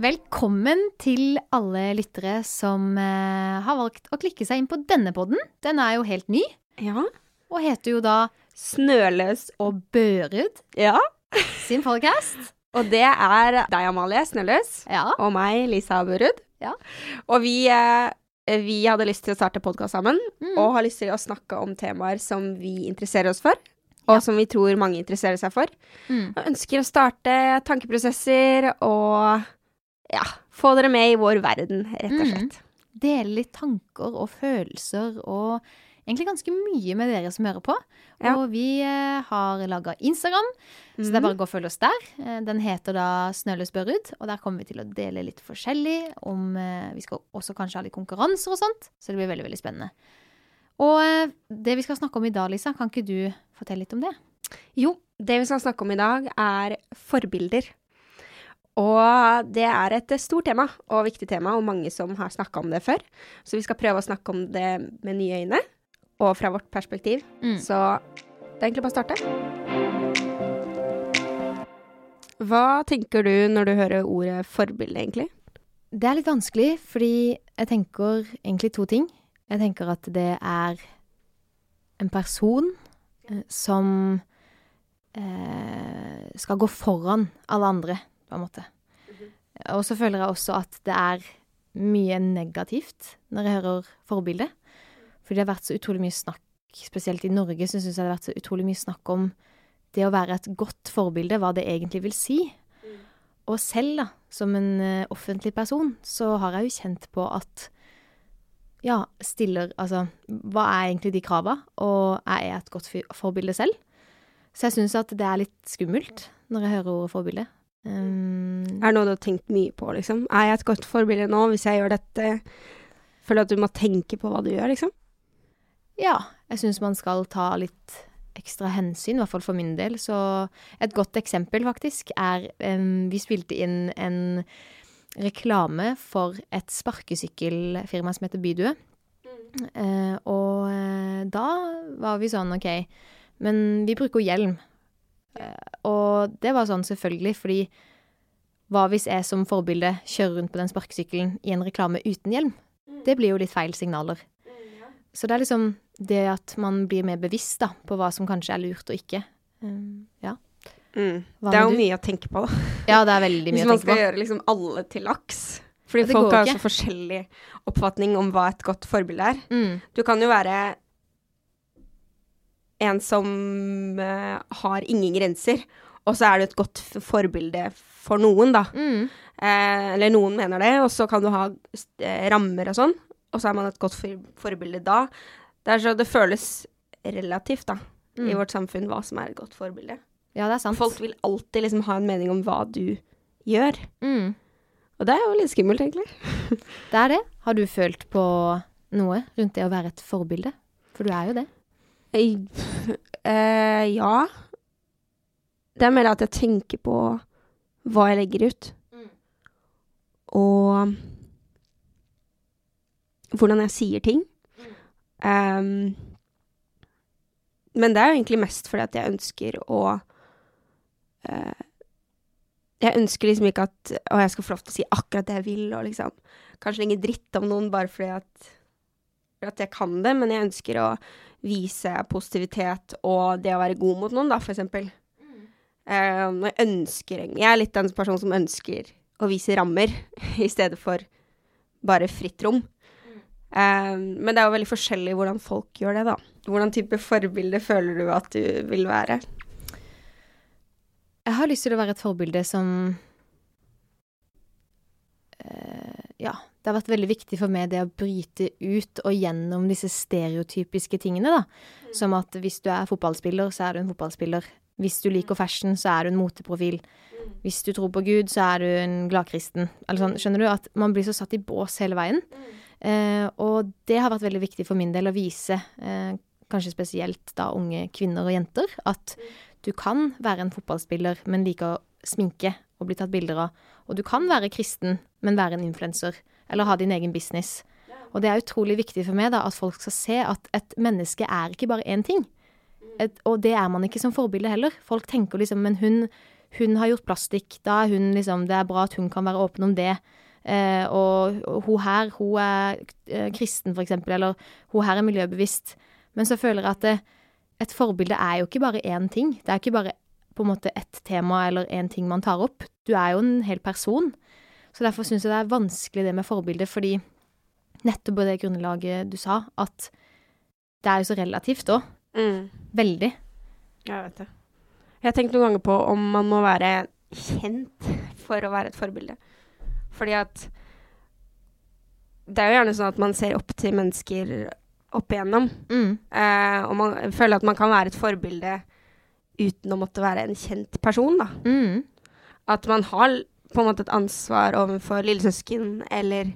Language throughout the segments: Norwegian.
Velkommen til alle lyttere som eh, har valgt å klikke seg inn på denne podden. Den er jo helt ny, Ja. og heter jo da Snøløs. Og Børud Ja. sin podcast. Og det er deg, Amalie Snøløs, Ja. og meg, Lisa Burud. Ja. Og vi, eh, vi hadde lyst til å starte podkast sammen, Mm. og har lyst til å snakke om temaer som vi interesserer oss for. Og som vi tror mange interesserer seg for. Mm. Og ønsker å starte tankeprosesser og ja, få dere med i vår verden, rett og Mm. slett. Dele litt tanker og følelser og egentlig ganske mye med dere som hører på. Ja. Og vi eh, har laga Instagram, så det er bare å gå og følge oss der. Eh, Den heter da Snøløs Børud, og der kommer vi til å dele litt forskjellig om eh, Vi skal også kanskje ha litt konkurranser og sånt, så det blir veldig, veldig spennende. Og det vi skal snakke om i dag, Lisa, kan ikke du fortelle litt om det? Jo, det vi skal snakke om i dag, er forbilder. Og det er et stort tema, og viktig tema, og mange som har snakka om det før. Så vi skal prøve å snakke om det med nye øyne, og fra vårt perspektiv. Mm. Så det er egentlig bare å starte. Hva tenker du når du hører ordet forbilde, egentlig? Det er litt vanskelig, fordi jeg tenker egentlig to ting. Jeg tenker at det er en person eh, som eh, skal gå foran alle andre, på en måte. Og så føler jeg også at det er mye negativt når jeg hører forbilde. Fordi det har vært så utrolig mye snakk, spesielt i Norge, så syns jeg det har vært så utrolig mye snakk om det å være et godt forbilde, hva det egentlig vil si. Og selv, da, som en eh, offentlig person, så har jeg jo kjent på at ja, stiller Altså, hva er egentlig de krava, og er jeg et godt forbilde selv? Så jeg syns at det er litt skummelt når jeg hører ordet forbilde. Um, Er det noe du har tenkt mye på, liksom? Er jeg et godt forbilde nå, hvis jeg gjør dette? Føler du at du må tenke på hva du gjør, liksom? ja, jeg syns man skal ta litt ekstra hensyn, i hvert fall for min del. Så et godt eksempel, faktisk, er um, Vi spilte inn en reklame for et sparkesykkelfirma som heter Bydue. Eh, og eh, da var vi sånn, OK, men vi bruker hjelm. Eh, og det var sånn selvfølgelig, fordi hva hvis jeg som forbilde kjører rundt på den sparkesykkelen i en reklame uten hjelm? Det blir jo litt feil signaler. Så det er liksom det at man blir mer bevisst da, på hva som kanskje er lurt og ikke. Um, ja. Mm. Det er jo du? mye å tenke på, da. ja, det er veldig mye å tenke på. Hvis man skal gjøre liksom alle til laks. Fordi Ja, folk har ikke. så forskjellig oppfatning om hva et godt forbilde er. Mm, Du kan jo være en som uh, har ingen grenser, og så er du et godt forbilde for noen, da. mm, Eh, eller noen mener det, og så kan du ha eh, rammer og sånn, og så er man et godt for forbilde da. Det er så det føles relativt, da, i mm. vårt samfunn, hva som er et godt forbilde. Ja, det er sant. Folk vil alltid liksom ha en mening om hva du gjør. Mm, Og det er jo litt skummelt, egentlig. det er det. Har du følt på noe rundt det å være et forbilde? For du er jo det. Eh, ja. Det er mer at jeg tenker på hva jeg legger ut. Og hvordan jeg sier ting. Um, men det er jo egentlig mest fordi at jeg ønsker å uh, Jeg ønsker liksom ikke at Å, jeg skal få lov til å si akkurat det jeg vil, og liksom Kanskje lenge dritt om noen bare fordi at, at jeg kan det, men jeg ønsker å vise positivitet og det å være god mot noen, da, for eksempel. Mm. og jeg ønsker Jeg er litt den personen som ønsker å vise rammer i stedet for bare fritt rom. Um, men det er jo veldig forskjellig hvordan folk gjør det, da. Hvordan type forbilde føler du at du vil være? Jeg har lyst til å være et forbilde som uh, Ja, det har vært veldig viktig for meg det å bryte ut og gjennom disse stereotypiske tingene, da. Som at hvis du er fotballspiller, så er du en fotballspiller. Hvis du liker fashion, så er du en moteprofil. Hvis du tror på Gud, så er du en gladkristen. Eller sånn, skjønner du? At man blir så satt i bås hele veien. Eh, og det har vært veldig viktig for min del å vise, eh, kanskje spesielt da unge kvinner og jenter, at du kan være en fotballspiller, men like å sminke og bli tatt bilder av. Og du kan være kristen, men være en influenser. Eller ha din egen business. Og det er utrolig viktig for meg da, at folk skal se at et menneske er ikke bare én ting. Et, og det er man ikke som forbilde heller. Folk tenker liksom Men hun, hun har gjort plastikk. Da er hun liksom Det er bra at hun kan være åpen om det. Eh, og, hun her, hun er eh, kristen, for eksempel, eller hun her er miljøbevisst. Men så føler jeg at det, et forbilde er jo ikke bare én ting. Det er ikke bare på en måte ett tema eller én ting man tar opp. Du er jo en hel person. Så derfor syns jeg det er vanskelig det med forbilde, fordi nettopp på det grunnlaget du sa, at det er jo så relativt òg. Mm. Veldig. Jeg vet det. Jeg har tenkt noen ganger på om man må være kjent for å være et forbilde. Fordi at det er jo gjerne sånn at man ser opp til mennesker opp igjennom. Mm. Eh, og man føler at man kan være et forbilde uten å måtte være en kjent person, da. Mm. At man har på en måte et ansvar overfor lillesøsken eller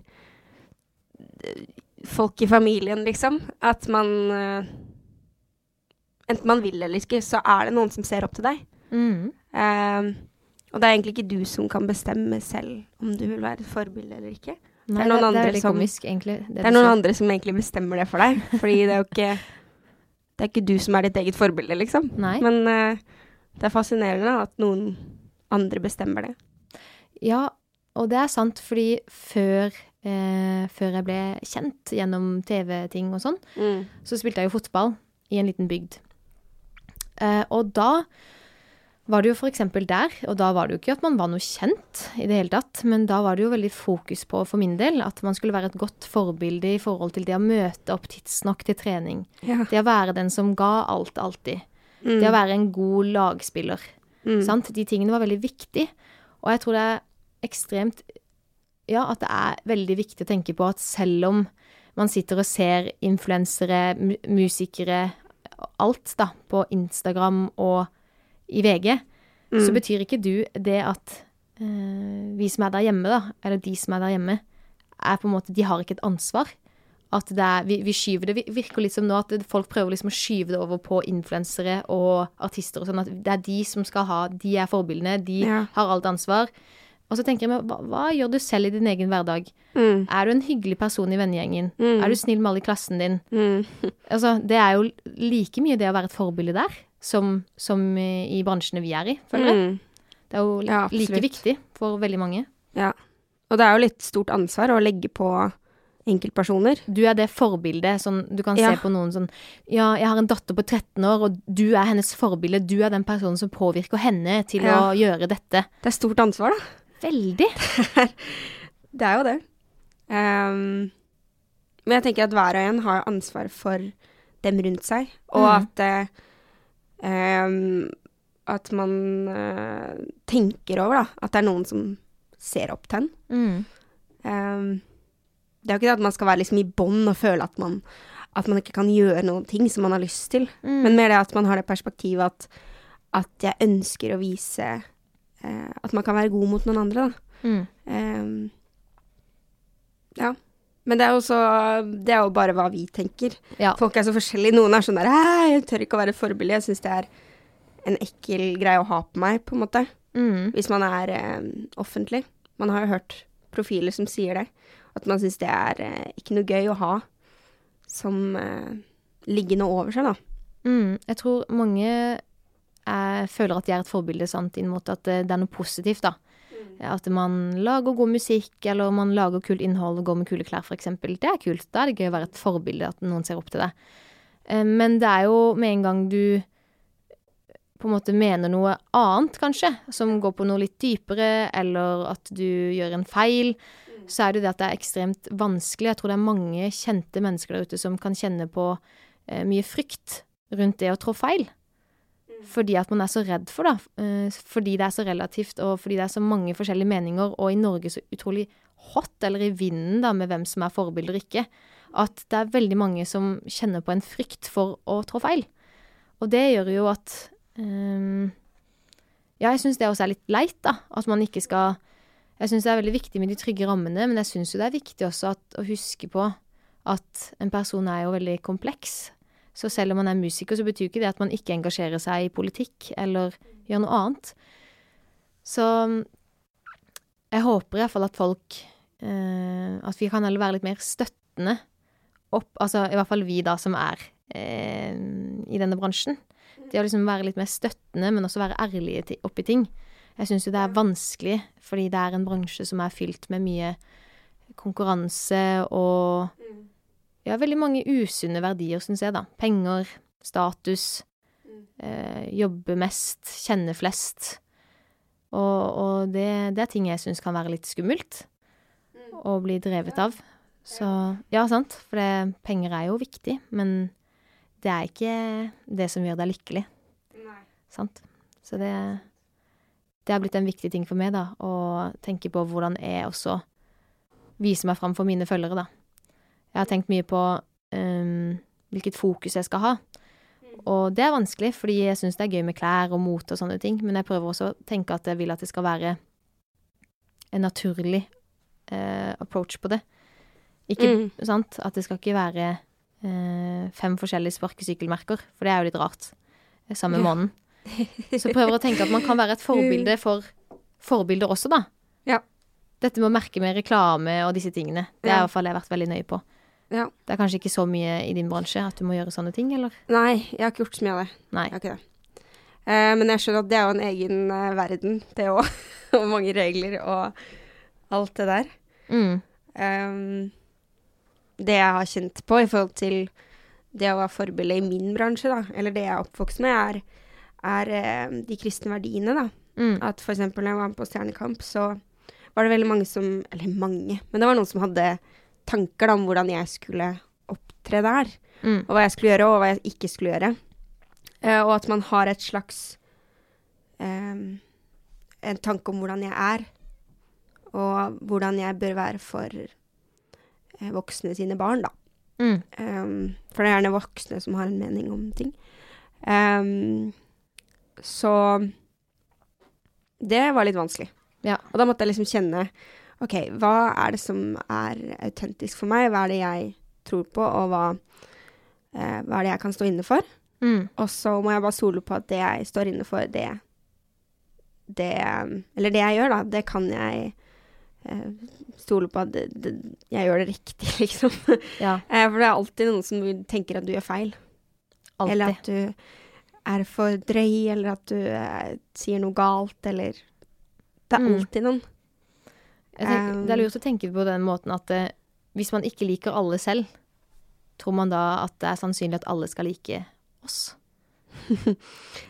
eh, folk i familien, liksom. At man uh, Enten man vil eller ikke, så er det noen som ser opp til deg. Mm. Uh, og det er egentlig ikke du som kan bestemme selv om du vil være et forbilde eller ikke. Nei, er noen det, andre er veldig som- komisk. Det, Det er noen andre som egentlig bestemmer det for deg. Fordi det er jo ikke Det er ikke du som er ditt eget forbilde, liksom. Nei. Men uh, det er fascinerende at noen andre bestemmer det. Ja, og det er sant, fordi før, eh, før jeg ble kjent gjennom TV-ting og sånn, så spilte jeg jo fotball i en liten bygd. Eh, og da var det jo eksempel der, og da var det jo ikke at man var noe kjent i det hele tatt, men da var det jo veldig fokus på, for min del, at man skulle være et godt forbilde i forhold til det å møte opp tidsnok til trening. Ja. Det å være den som ga alt alltid. Mm. Det å være en god lagspiller. Mm. Sant? De tingene var veldig viktig. Og jeg tror det er ekstremt Ja, at det er veldig viktig å tenke på at selv om man sitter og ser influensere, musikere, alt da, på Instagram og i VG, så Mm. betyr ikke du det at eh, vi som er der hjemme, da, eller de som er der hjemme, er på en måte De har ikke et ansvar. At det er, vi, vi skyver det Vi- virker litt som nå at folk prøver liksom å skyve det over på influensere og artister og sånn. At det er de som skal ha De er forbildene. De Ja. har alt ansvar. Og så tenker jeg meg, hva, hva gjør du selv i din egen hverdag? Mm. Er du en hyggelig person i vennegjengen? Mm. Er du snill med alle i klassen din? Mm. Altså, det er jo like mye det å være et forbilde der, som, som i, bransjene vi er i, føler jeg. Mm. Det er jo li- Ja, like viktig for veldig mange. Ja. Og det er jo litt stort ansvar å legge på enkeltpersoner. Du er det forbildet sånn Du kan Ja. se på noen sånn Ja, jeg har en datter på 13 år, og du er hennes forbilde. Du er den personen som påvirker henne til Ja. å gjøre dette. Det er stort ansvar, da. Veldig. Det er jo det. Um, men jeg tenker at hver og en har ansvar for dem rundt seg, og Mm. at uh, um, At man uh, tenker over da, at det er noen som ser opp til en. Mm. Um, det er jo ikke det at man skal være liksom i bånd og føle at man, at man ikke kan gjøre noen ting som man har lyst til, Mm. men mer det at man har det perspektivet at, at jeg ønsker å vise eh, at man kan være god mot noen andre, da. Mm. Eh, ja. Men det er jo Det er jo bare hva vi tenker. Ja. Folk er så forskjellige. Noen er sånn der «Æ, Jeg tør ikke å være forbilde. Jeg syns det er en ekkel greie å ha på meg, på en måte. Mm. Hvis man er eh, offentlig. Man har jo hørt profiler som sier det. At man syns det er eh, ikke noe gøy å ha som eh, liggende over seg, da. Mm. Jeg tror mange eh, føler at de er et forbilde sant, inn mot at det, det er noe positivt, da. At man lager god musikk, eller man lager kult innhold og går med kule klær, f.eks. Det er kult. Da er det gøy å være et forbilde, at noen ser opp til deg. Eh, Men det er jo med en gang du på en måte mener noe annet, kanskje, som går på noe litt dypere, eller at du gjør en feil, så er det det at det er ekstremt vanskelig. Jeg tror det er mange kjente mennesker der ute som kan kjenne på eh, mye frykt rundt det å trå feil. Fordi at man er så redd for det. eh, fordi det er så relativt, og fordi det er så mange forskjellige meninger, og i Norge så utrolig hot, eller i vinden da, med hvem som er forbilder og ikke, at det er veldig mange som kjenner på en frykt for å trå feil. Og det gjør jo at um, Ja, jeg syns det også er litt leit, da. At man ikke skal Jeg syns det er veldig viktig med de trygge rammene, men jeg syns jo det er viktig også at, å huske på at en person er jo veldig kompleks. Så selv om man er musiker, så betyr ikke det at man ikke engasjerer seg i politikk eller gjør noe annet. Så jeg håper iallfall at folk eh, At vi kan heller være litt mer støttende opp Altså i hvert fall vi da som er eh, i denne bransjen. Det å liksom være litt mer støttende, men også være ærlige oppi ting. Jeg syns jo det er vanskelig, fordi det er en bransje som er fylt med mye konkurranse og ja, veldig mange usunne verdier, syns jeg, da. Penger, status, eh, jobbe mest, kjenne flest. Og, og det, det er ting jeg syns kan være litt skummelt å bli drevet av. Så ja, sant, for det, penger er jo viktig, men det er ikke det som gjør deg lykkelig, sant. Så det, det har blitt en viktig ting for meg, da, å tenke på hvordan jeg også viser meg fram for mine følgere, da. Jeg har tenkt mye på um, hvilket fokus jeg skal ha. Og det er vanskelig, fordi jeg syns det er gøy med klær og mote og sånne ting, men jeg prøver også å tenke at jeg vil at det skal være en naturlig uh, approach på det. Ikke, Mm. sant, at det skal ikke være uh, fem forskjellige sparkesykkelmerker, for det er jo litt rart, eh, samme Ja. måneden. Så prøver å tenke at man kan være et forbilde for forbilder også, da. Ja. Dette med å merke med reklame og disse tingene, det Ja. er i hvert fall jeg vært veldig nøye på. Ja. Det er kanskje ikke så mye i din bransje at du må gjøre sånne ting, eller? Nei, jeg har ikke gjort så mye av det. Nei. Jeg har ikke det. Eh, men jeg skjønner at det er jo en egen eh, verden, det òg. og mange regler og alt det der. Mm. Ehm, det jeg har kjent på i forhold til det å være forbilde i min bransje, da, eller det jeg er oppvokst med, er, er eh, de kristne verdiene, da. Mm. At for eksempel når jeg var med på Stjernekamp, så var det veldig mange som Eller mange, men det var noen som hadde tanker da, om hvordan jeg skulle opptre der. Mm. Og hva jeg skulle gjøre, og hva jeg ikke skulle gjøre. Uh, og at man har et slags um, En tanke om hvordan jeg er, og hvordan jeg bør være for uh, voksne sine barn, da. Mm. Um, for det er gjerne voksne som har en mening om ting. Um, så det var litt vanskelig. Ja. Og da måtte jeg liksom kjenne OK, hva er det som er autentisk for meg? Hva er det jeg tror på, og hva, eh, hva er det jeg kan stå inne for? Mm. Og så må jeg bare stole på at det jeg står inne for, det, det Eller det jeg gjør, da, det kan jeg eh, stole på at det, det, jeg gjør det riktig, liksom. Ja, Eh, for det er alltid noen som tenker at du gjør feil. Eller at du er for drøy, eller at du eh, sier noe galt, eller Det er Mm. alltid noen. Tenker, det er lurt å tenke på den måten at eh, hvis man ikke liker alle selv, tror man da at det er sannsynlig at alle skal like oss?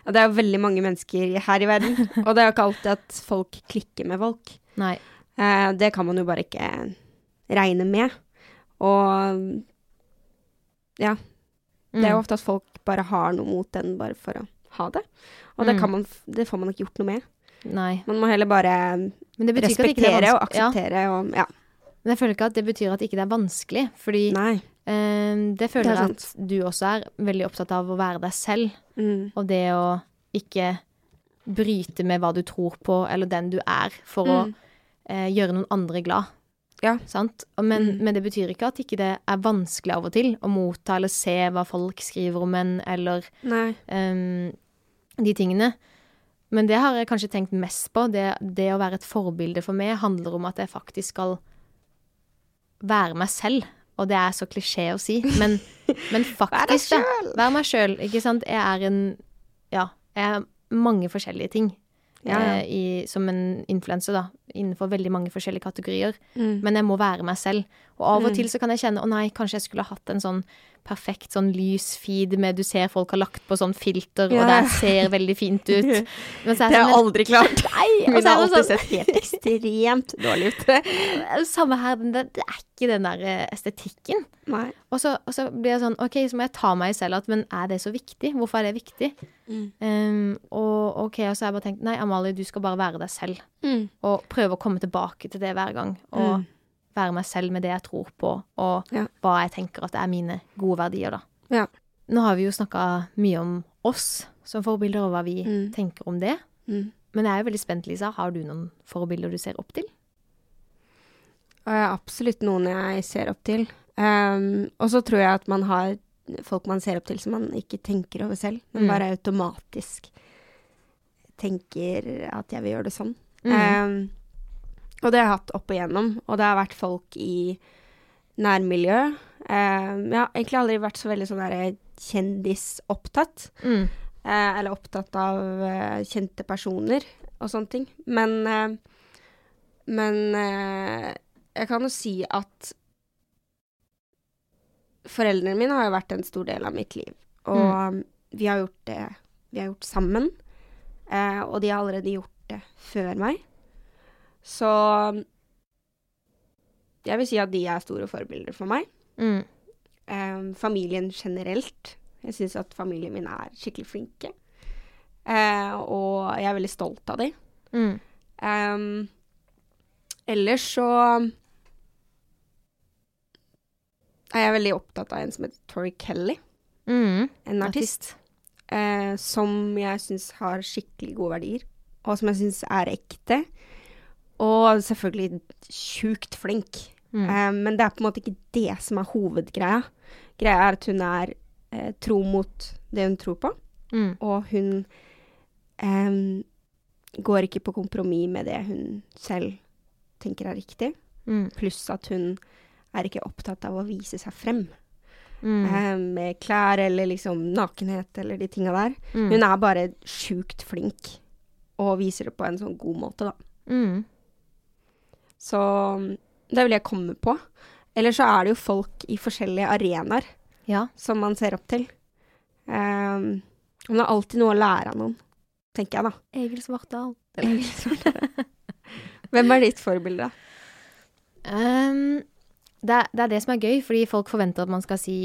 Ja, det er jo veldig mange mennesker her i verden, og det er jo ikke alltid at folk klikker med folk. Nei. Eh, det kan man jo bare ikke regne med. Og ja, det er jo Mm. ofte at folk bare har noe mot den bare for å ha det. Og det, Mm. kan man, det får man ikke gjort noe med. Nei. Man må heller bare er respektere og akseptere. Ja, og ja. men jeg føler ikke at det betyr at ikke det er vanskelig, fordi eh, det føler er jeg at du også er veldig opptatt av å være deg selv, Mm. og det å ikke bryte med hva du tror på, eller den du er, for å Mm. eh, gjøre noen andre glad. Ja. Sant? Men, Mm. men det betyr ikke at ikke det er vanskelig av og til å motta eller se hva folk skriver om en, eller ehm, de tingene. Men det har jeg kanskje tenkt mest på. Det, det å være et forbilde for meg handler om at jeg faktisk skal være meg selv. Og det er så klisjé å si, men, men faktisk, da. Vær Være meg sjøl, ikke sant. Jeg er en Ja, jeg er mange forskjellige ting. Ja, ja. eh, i, som en influenser, da. Innenfor veldig mange forskjellige kategorier. Mm. Men jeg må være meg selv. Og av og Mm. til så kan jeg kjenne å nei, kanskje jeg skulle hatt en sånn perfekt sånn lys feed med du ser folk har lagt på sånn filter, Ja. og det ser veldig fint ut. Men så er Det har sånn, jeg aldri klart. Nei, og Mine har er alltid sånn sett helt ekstremt dårlig ut. Samme her, den der- det er ikke den der eh, estetikken. Nei. Og så, og så blir jeg sånn OK, så må jeg ta meg selv at men er det så viktig? Hvorfor er det viktig? Mm. Um, og OK, og så har jeg bare tenkt nei, Amalie, du skal bare være deg selv. Mm. Og prøve å komme tilbake til det hver gang. Og Mm. Være meg selv med det jeg tror på, og Ja. hva jeg tenker at er mine gode verdier, da. Ja. Nå har vi jo snakka mye om oss som forbilder, og hva vi Mm. tenker om det. Mm. Men jeg er jo veldig spent, Lisa. Har du noen forbilder du ser opp til? Jeg har absolutt noen jeg ser opp til. Um, og så tror jeg at man har folk man ser opp til som man ikke tenker over selv, men Mm. bare automatisk tenker at jeg vil gjøre det sånn. Um, og det har jeg hatt opp igjennom, og det har vært folk i nærmiljø. Um, jeg har egentlig aldri vært så veldig sånn der kjendisopptatt, Mm. eh, eller opptatt av eh, kjente personer. og sånne ting. Men, eh, men eh, jeg kan jo si at foreldrene mine har jo vært en stor del av mitt liv. Og vi har gjort det vi har gjort sammen. Eh, og de har allerede gjort det før meg. Så jeg vil si at de er store forbilder for meg. Mm. Eh, familien generelt. Jeg syns at familien min er skikkelig flinke. Eh, og jeg er veldig stolt av dem. Mm. Um, ellers så er jeg veldig opptatt av en som heter Tori Kelly. Mm. En artist. Eh, som jeg syns har skikkelig gode verdier. Og som jeg syns er ekte. Og selvfølgelig sjukt flink. Mm. Eh, men det er på en måte ikke det som er hovedgreia. Greia er at hun er eh, tro mot det hun tror på. Mm. Og hun eh, går ikke på kompromiss med det hun selv tenker er riktig. Mm. Pluss at hun er ikke opptatt av å vise seg frem Mm. eh, med klær eller liksom nakenhet eller de tinga der. Mm. Hun er bare sjukt flink og viser det på en sånn god måte, da. Mm. Så det er vel det jeg kommer på. Eller så er det jo folk i forskjellige arenaer Ja. som man ser opp til. Um, man har alltid noe å lære av noen, tenker jeg, da. Egil Svartdal. Hvem er ditt forbilde? Um, det, er- det er det som er gøy, fordi folk forventer at man skal si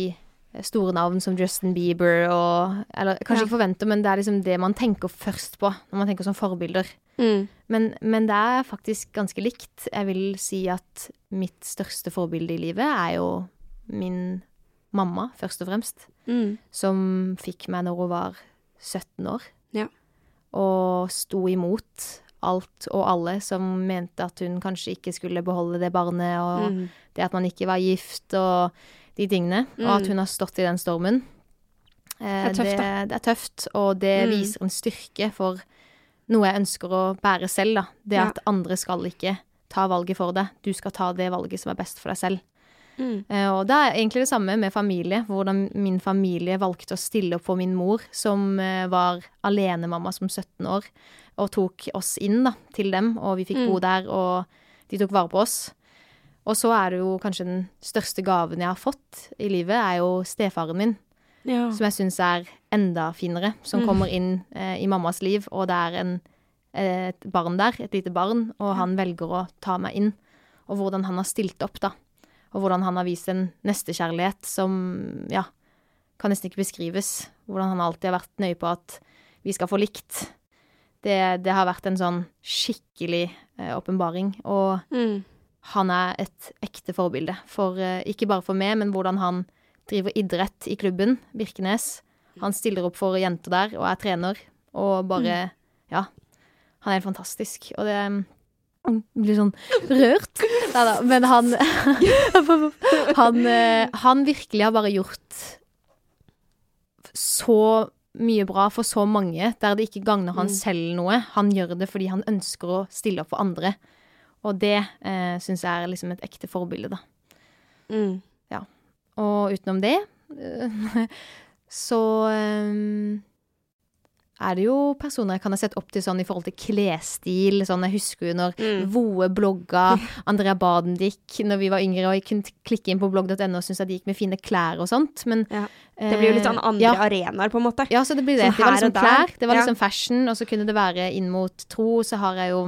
store navn som Justin Bieber og Eller kanskje Ja. ikke forventer, men det er liksom det man tenker først på når man tenker som forbilder. Mm. Men, men det er faktisk ganske likt. Jeg vil si at mitt største forbilde i livet er jo min mamma, først og fremst. Mm. Som fikk meg når hun var 17 år. Ja. Og sto imot alt og alle som mente at hun kanskje ikke skulle beholde det barnet, og Mm. det at man ikke var gift og de tingene. Og at Mm. hun har stått i den stormen. Eh, Det er tøft, det, det er tøft, og det Mm. viser en styrke for noe jeg ønsker å bære selv, da. Det Ja. at andre skal ikke ta valget for deg. Du skal ta det valget som er best for deg selv. Mm. Eh, og det er egentlig det samme med familie. Hvordan min familie valgte å stille opp for min mor, som eh, var alenemamma som 17 år, og tok oss inn da, til dem, og vi fikk Mm. bo der, og de tok vare på oss. Og så er det jo kanskje den største gaven jeg har fått i livet, er jo stefaren min, Ja. som jeg syns er enda finere, som Mm. kommer inn eh, i mammas liv, og det er en, et barn der, et lite barn, og han velger å ta meg inn. Og hvordan han har stilt opp, da. Og hvordan han har vist en nestekjærlighet som, ja, kan nesten ikke beskrives. Hvordan han alltid har vært nøye på at vi skal få likt. Det, det har vært en sånn skikkelig eh, og Mm. Han er et ekte forbilde. For, eh, ikke bare for meg, men hvordan han driver idrett i klubben, Birkenes. Han stiller opp for jenter der og er trener, og bare Ja. Han er helt fantastisk. Og det mm, blir sånn rørt. Nei da. Men han han, eh, han virkelig har bare gjort så mye bra for så mange, der det ikke gagner han Mm. selv noe. Han gjør det fordi han ønsker å stille opp for andre. Og det eh, syns jeg er liksom et ekte forbilde, da. Mm. Og utenom det eh, så eh, er det jo personer jeg kan ha sett opp til sånn i forhold til klesstil. Sånn, jeg husker jo når Mm. Voe blogga, Andrea Badendik når vi var yngre, og jeg kunne klikke inn på blogg.no og synes at de gikk med fine klær og sånt, men Ja. Det blir jo litt sånn eh, andre ja, arenaer, på en måte. ja, så det blir det. Sånn det var liksom klær, det var Ja. liksom fashion, og så kunne det være inn mot tro. Så har jeg jo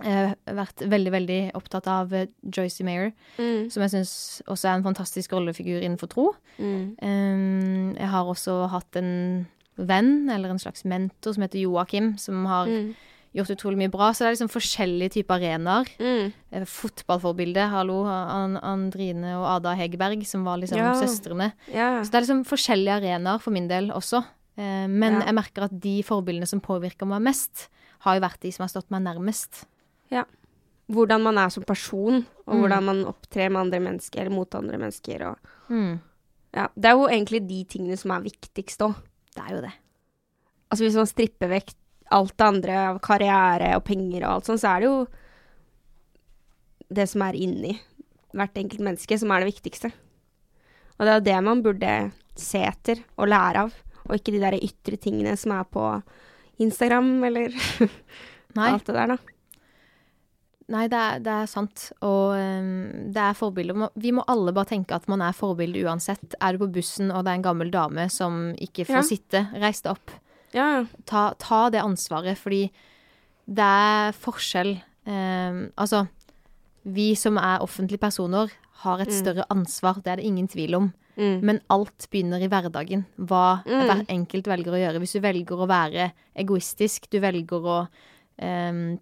vært veldig, veldig opptatt av eh, Joyce Mayer, Mm. som jeg syns også er en fantastisk rollefigur innenfor tro. Mm. Um, jeg har også hatt en venn, eller en slags mentor, som heter Joakim, som har Mm. gjort utrolig mye bra. Så det er liksom forskjellige typer arenaer. Mm. Eh, Fotballforbilde, hallo, An Andrine og Ada Hegerberg, som var liksom Ja. søstrene. Ja. Så det er liksom forskjellige arenaer for min del også. Eh, men Ja. jeg merker at de forbildene som påvirker meg mest, har jo vært de som har stått meg nærmest. Hvordan man er som person, og Mm. hvordan man opptrer med andre mennesker, eller mot andre mennesker. Og, Mm. ja. Det er jo egentlig de tingene som er viktigst òg. Det er jo det. Altså hvis man stripper vekk alt det andre av karriere og penger og alt sånt, så er det jo det som er inni hvert enkelt menneske, som er det viktigste. Og det er jo det man burde se etter og lære av, og ikke de der ytre tingene som er på Instagram, eller alt det der, da. Nei, det er, det er sant. Og um, det er forbilder. Vi må alle bare tenke at man er forbilde uansett. Er du på bussen og det er en gammel dame som ikke får Ja. sitte, reis deg opp. Ja. Ta, ta det ansvaret, fordi det er forskjell. um, altså, vi som er offentlige personer, har et Mm. større ansvar. Det er det ingen tvil om. Mm. Men alt begynner i hverdagen. Hva Mm. hver enkelt velger å gjøre. Hvis du velger å være egoistisk, du velger å ehm,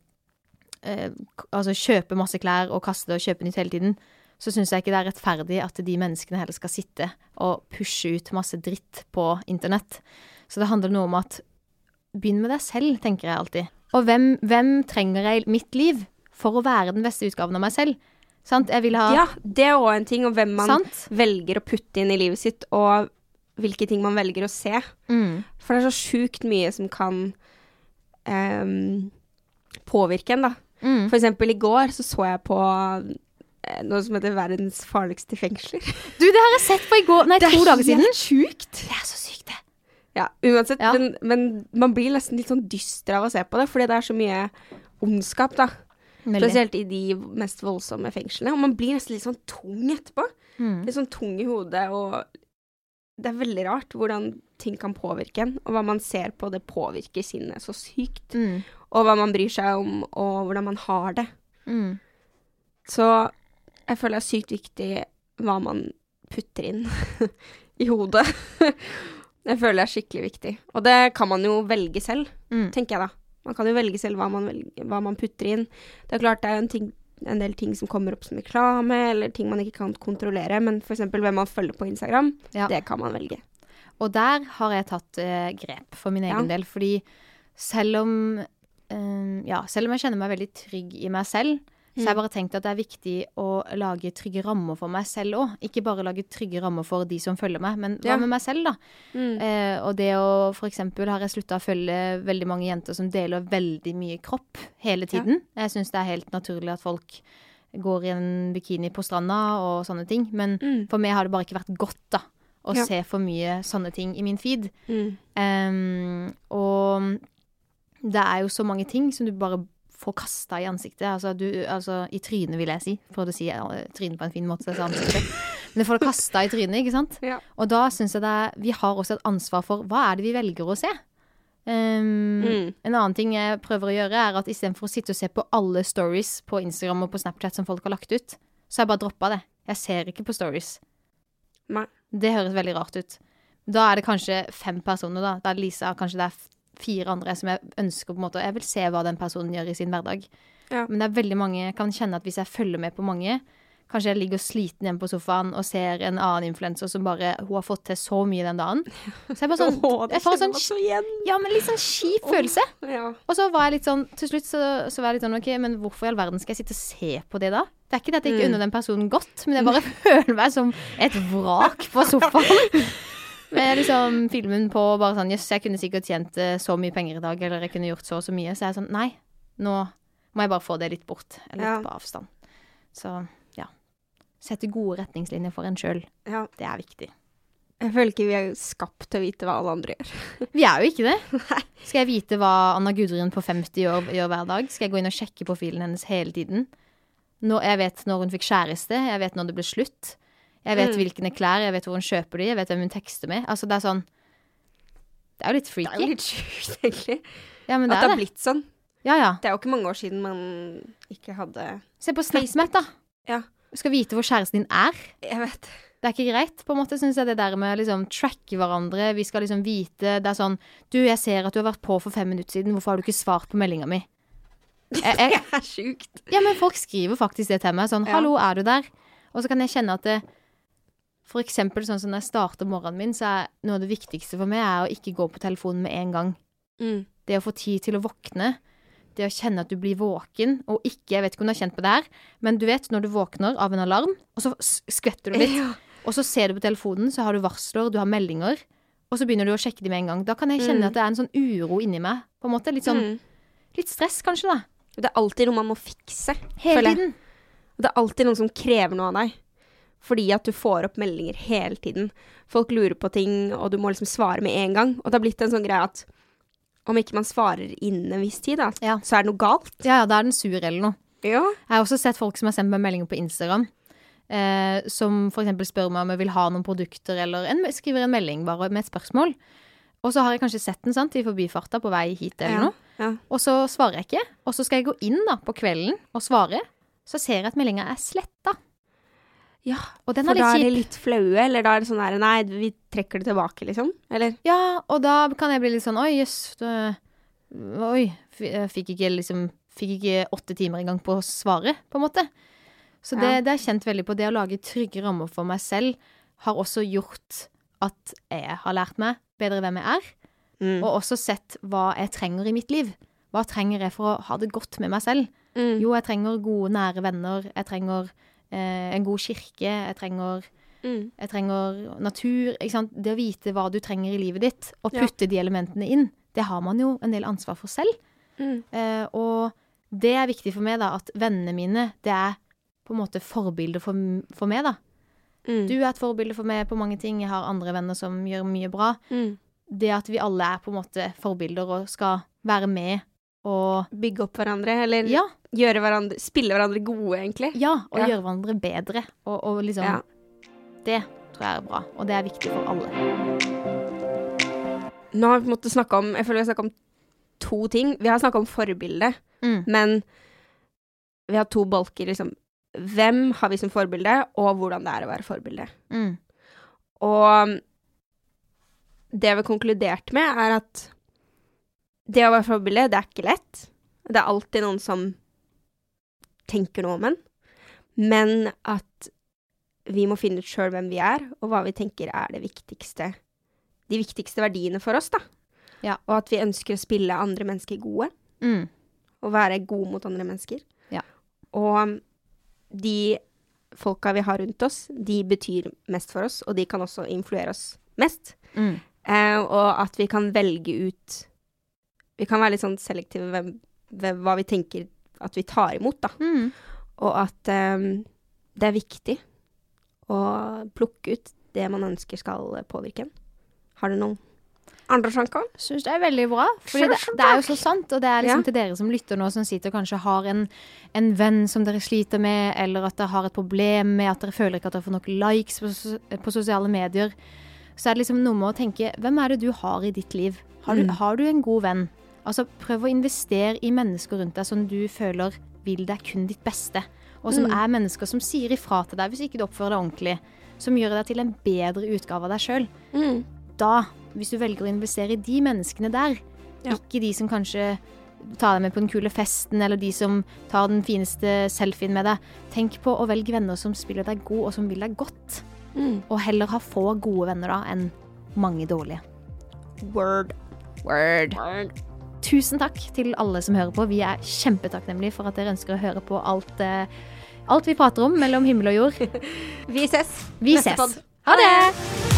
eh, altså kjøpe masse klær og kaste det og kjøpe nytt hele tiden, så syns jeg ikke det er rettferdig at de menneskene heller skal sitte og pushe ut masse dritt på internett. Så det handler noe om at begynn med deg selv, tenker jeg alltid. Og hvem, hvem trenger jeg i mitt liv for å være den beste utgaven av meg selv? Sant? Jeg vil ha ja, det er òg en ting, og hvem man Sant? velger å putte inn i livet sitt, og hvilke ting man velger å se. Mm. For det er så sjukt mye som kan um, påvirke en, da. Mm. For eksempel i går så så jeg på eh, noe som heter verdens farligste fengsler. Du, det har jeg sett på i går Nei, to dager siden. sjukt. Det er så sykt, det. Ja, uansett. Ja. Men, men man blir nesten litt sånn dyster av å se på det, fordi det er så mye ondskap, da. Veldig. Spesielt i de mest voldsomme fengslene. Og man blir nesten litt sånn tung etterpå. Mm. Litt sånn tung i hodet, og det er veldig rart hvordan ting kan påvirke en, og hva man ser på, det påvirker sinnet så sykt. Mm. Og hva man bryr seg om, og hvordan man har det. Mm. Så jeg føler det er sykt viktig hva man putter inn i hodet. jeg føler det er skikkelig viktig. Og det kan man jo velge selv, Mm. tenker jeg da. Man kan jo velge selv hva man, velger, hva man putter inn. Det er klart det er en, ting, en del ting som kommer opp som reklame, eller ting man ikke kan kontrollere, men eksempel hvem man følger på Instagram, Ja. det kan man velge. Og der har jeg tatt eh, grep for min egen Ja. del, fordi selv om eh, Ja, selv om jeg kjenner meg veldig trygg i meg selv, så har jeg bare tenkt at det er viktig å lage trygge rammer for meg selv òg. Ikke bare lage trygge rammer for de som følger meg, men hva Ja. med meg selv, da? Eh, og det å for eksempel har jeg slutta å følge veldig mange jenter som deler veldig mye kropp hele tiden. Jeg syns det er helt naturlig at folk går i en bikini på stranda og sånne ting. Men Mm. for meg har det bare ikke vært godt, da. Å Ja. se for mye sånne ting i min feed. Mm. Um, og det er jo så mange ting som du bare får kasta i ansiktet. Altså, du, altså i trynet, vil jeg si. For å si ja, trynet på en fin måte, så ansiktet. Men du får det kasta i trynet, ikke sant? Ja. Og da syns jeg det er Vi har også et ansvar for hva er det vi velger å se. Um, Mm. En annen ting jeg prøver å gjøre, er at istedenfor å sitte og se på alle stories på Instagram og på Snapchat som folk har lagt ut, så har jeg bare droppa det. Jeg ser ikke på stories. Nei. Det høres veldig rart ut. Da er det kanskje fem personer, da. Da er Lisa, kanskje det er fire andre som jeg ønsker på en måte Jeg vil se hva den personen gjør i sin hverdag. Ja. Men det er veldig mange Jeg kan kjenne at hvis jeg følger med på mange Kanskje jeg ligger sliten hjemme på sofaen og ser en annen influenser som bare Hun har fått til så mye den dagen. Så jeg bare sånn Jeg får sånn. Ja, men litt sånn kjip følelse. Ja. Og så var jeg litt sånn Til slutt så, så var jeg litt sånn OK, men hvorfor i all verden skal jeg sitte og se på det da? Det er ikke det at jeg ikke Mm. unner den personen godt, men jeg bare føler meg som et vrak på sofaen. Med liksom filmen på bare sånn Jøss, jeg kunne sikkert tjent eh, så mye penger i dag, eller jeg kunne gjort så og så mye. Så jeg er sånn Nei, nå må jeg bare få det litt bort. Litt Ja. på avstand. Så ja. Sette gode retningslinjer for en sjøl. ja. Det er viktig. Jeg føler ikke vi er skapt til å vite hva alle andre gjør. Vi er jo ikke det. Skal jeg vite hva Anna Gudrun på 50 år gjør hver dag? Skal jeg gå inn og sjekke profilen hennes hele tiden? Når jeg vet når hun fikk kjæreste, jeg vet når det ble slutt. Jeg vet Mm. hvilke klær, jeg vet hvor hun kjøper de, jeg vet hvem hun tekster med. Altså, det er sånn Det er jo litt freaky. Det er jo litt sjukt, egentlig. Ja, men At det det har det. blitt sånn. Ja, ja. Det er jo ikke mange år siden man ikke hadde Se på SnapMap, da. Ja. Du skal vite hvor kjæresten din er. Jeg vet. Det er ikke greit, på en måte, syns jeg, det der med liksom tracke hverandre. Vi skal liksom vite Det er sånn Du, jeg ser at du har vært på for fem minutter siden. Hvorfor har du ikke svart på meldinga mi? Jeg, jeg, Det er sjukt. Ja, men folk skriver faktisk det til meg. Sånn. 'hallo, er du der?' Og så kan jeg kjenne at det For eksempel sånn som når jeg starter morgenen min, så er noe av det viktigste for meg er å ikke gå på telefonen med en gang. Mm. Det å få tid til å våkne. Det å kjenne at du blir våken, og ikke Jeg vet ikke om du har kjent på det her, men du vet når du våkner av en alarm, og så skvetter du litt. Ja. Og så ser du på telefonen, så har du varsler, du har meldinger. Og så begynner du å sjekke de med en gang. Da kan jeg kjenne Mm. at det er en sånn uro inni meg. På en måte. Litt sånn Mm. Litt stress, kanskje, da. Det er alltid noe man må fikse. Hele tiden. Det er alltid noen som krever noe av deg. Fordi at du får opp meldinger hele tiden. Folk lurer på ting, og du må liksom svare med en gang. Og det har blitt en sånn greie at om ikke man svarer innen en viss tid, da, Ja. så er det noe galt. Ja, ja, da er den sur eller noe. Ja. Jeg har også sett folk som har sendt meg meldinger på Instagram. Eh, som eksempel spør meg om jeg vil ha noen produkter, eller en, skriver en melding bare med et spørsmål. Og så har jeg kanskje sett den sant, i forbifarta på vei hit eller Ja, noe. ja. Og så svarer jeg ikke. Og så skal jeg gå inn da på kvelden og svare. Så ser jeg at meldinga er sletta. Ja. Og den er litt kjip. For da er det litt flaue, eller da er det sånn her Nei, vi trekker det tilbake, liksom. Eller? Ja, og da kan jeg bli litt sånn Oi, jøss. det- Oi. Fikk ikke liksom Fikk ikke åtte timer engang på å svare, på en måte. Så det, Ja. det er kjent veldig på. Det å lage trygge rammer for meg selv har også gjort at jeg har lært meg bedre hvem jeg er, Mm. og også sett hva jeg trenger i mitt liv. Hva trenger jeg for å ha det godt med meg selv? Mm. Jo, jeg trenger gode, nære venner. Jeg trenger en god kirke. Jeg trenger Mm. jeg trenger natur. Det å vite hva du trenger i livet ditt, og Ja. putte de elementene inn, det har man jo en del ansvar for selv. Mm. Eh, og det er viktig for meg, da, at vennene mine, det er på en måte forbilder for, for meg, da. Mm. Du er et forbilde for meg på mange ting. Jeg har andre venner som gjør mye bra. Mm. Det at vi alle er på en måte forbilder og skal være med og Bygge opp hverandre, eller Ja, gjøre hverandre Spille hverandre gode, egentlig. ja og Ja. gjøre hverandre bedre. Og, og liksom Ja. Det tror jeg er bra. Og det er viktig for alle. Nå har vi på en måte snakka om Jeg føler vi har snakka om to ting. Vi har snakka om forbilde, Mm. men vi har to bolker, liksom. Hvem har vi som forbilde, og hvordan det er å være forbilde. Mm. Og det vi har konkludert med, er at det å være forbilde, det er ikke lett. Det er alltid noen som tenker noe om en. Men at vi må finne ut sjøl hvem vi er, og hva vi tenker er det viktigste. De viktigste verdiene for oss, da. Ja. Og at vi ønsker å spille andre mennesker gode. Mm. Og være gode mot andre mennesker. Ja. Og de folka vi har rundt oss, de betyr mest for oss, og de kan også influere oss mest. Mm. Eh, og at vi kan velge ut Vi kan være litt sånn selektive ved, ved hva vi tenker at vi tar imot, da. Mm. Og at um, det er viktig å plukke ut det man ønsker skal påvirke en. Har du noen andre tanker? Syns det er veldig bra. For det, det er jo så sant. Og det er liksom Ja. til dere som lytter nå, som sitter og kanskje har en, en venn som dere sliter med, eller at dere har et problem med at dere føler ikke at dere får nok likes på, på sosiale medier. Så er det liksom noe med å tenke hvem er det du har i ditt liv? Har du, Mm. har du en god venn? Altså prøv å investere i mennesker rundt deg som du føler vil deg kun ditt beste. Og som Mm. er mennesker som sier ifra til deg hvis ikke du oppfører deg ordentlig. Som gjør deg til en bedre utgave av deg sjøl Mm. da, hvis du velger å investere i de menneskene der, Ja. ikke de som kanskje tar deg med på den kule festen, eller de som tar den fineste selfien med deg, tenk på å velge venner som spiller deg god, og som vil deg godt. Mm. Og heller ha få gode venner da, enn mange dårlige. Word. Word. Word. Tusen takk til alle som hører på. Vi er kjempetakknemlige for at dere ønsker å høre på alt, eh, alt vi prater om mellom himmel og jord. Vi ses. Vi ses. Ha det!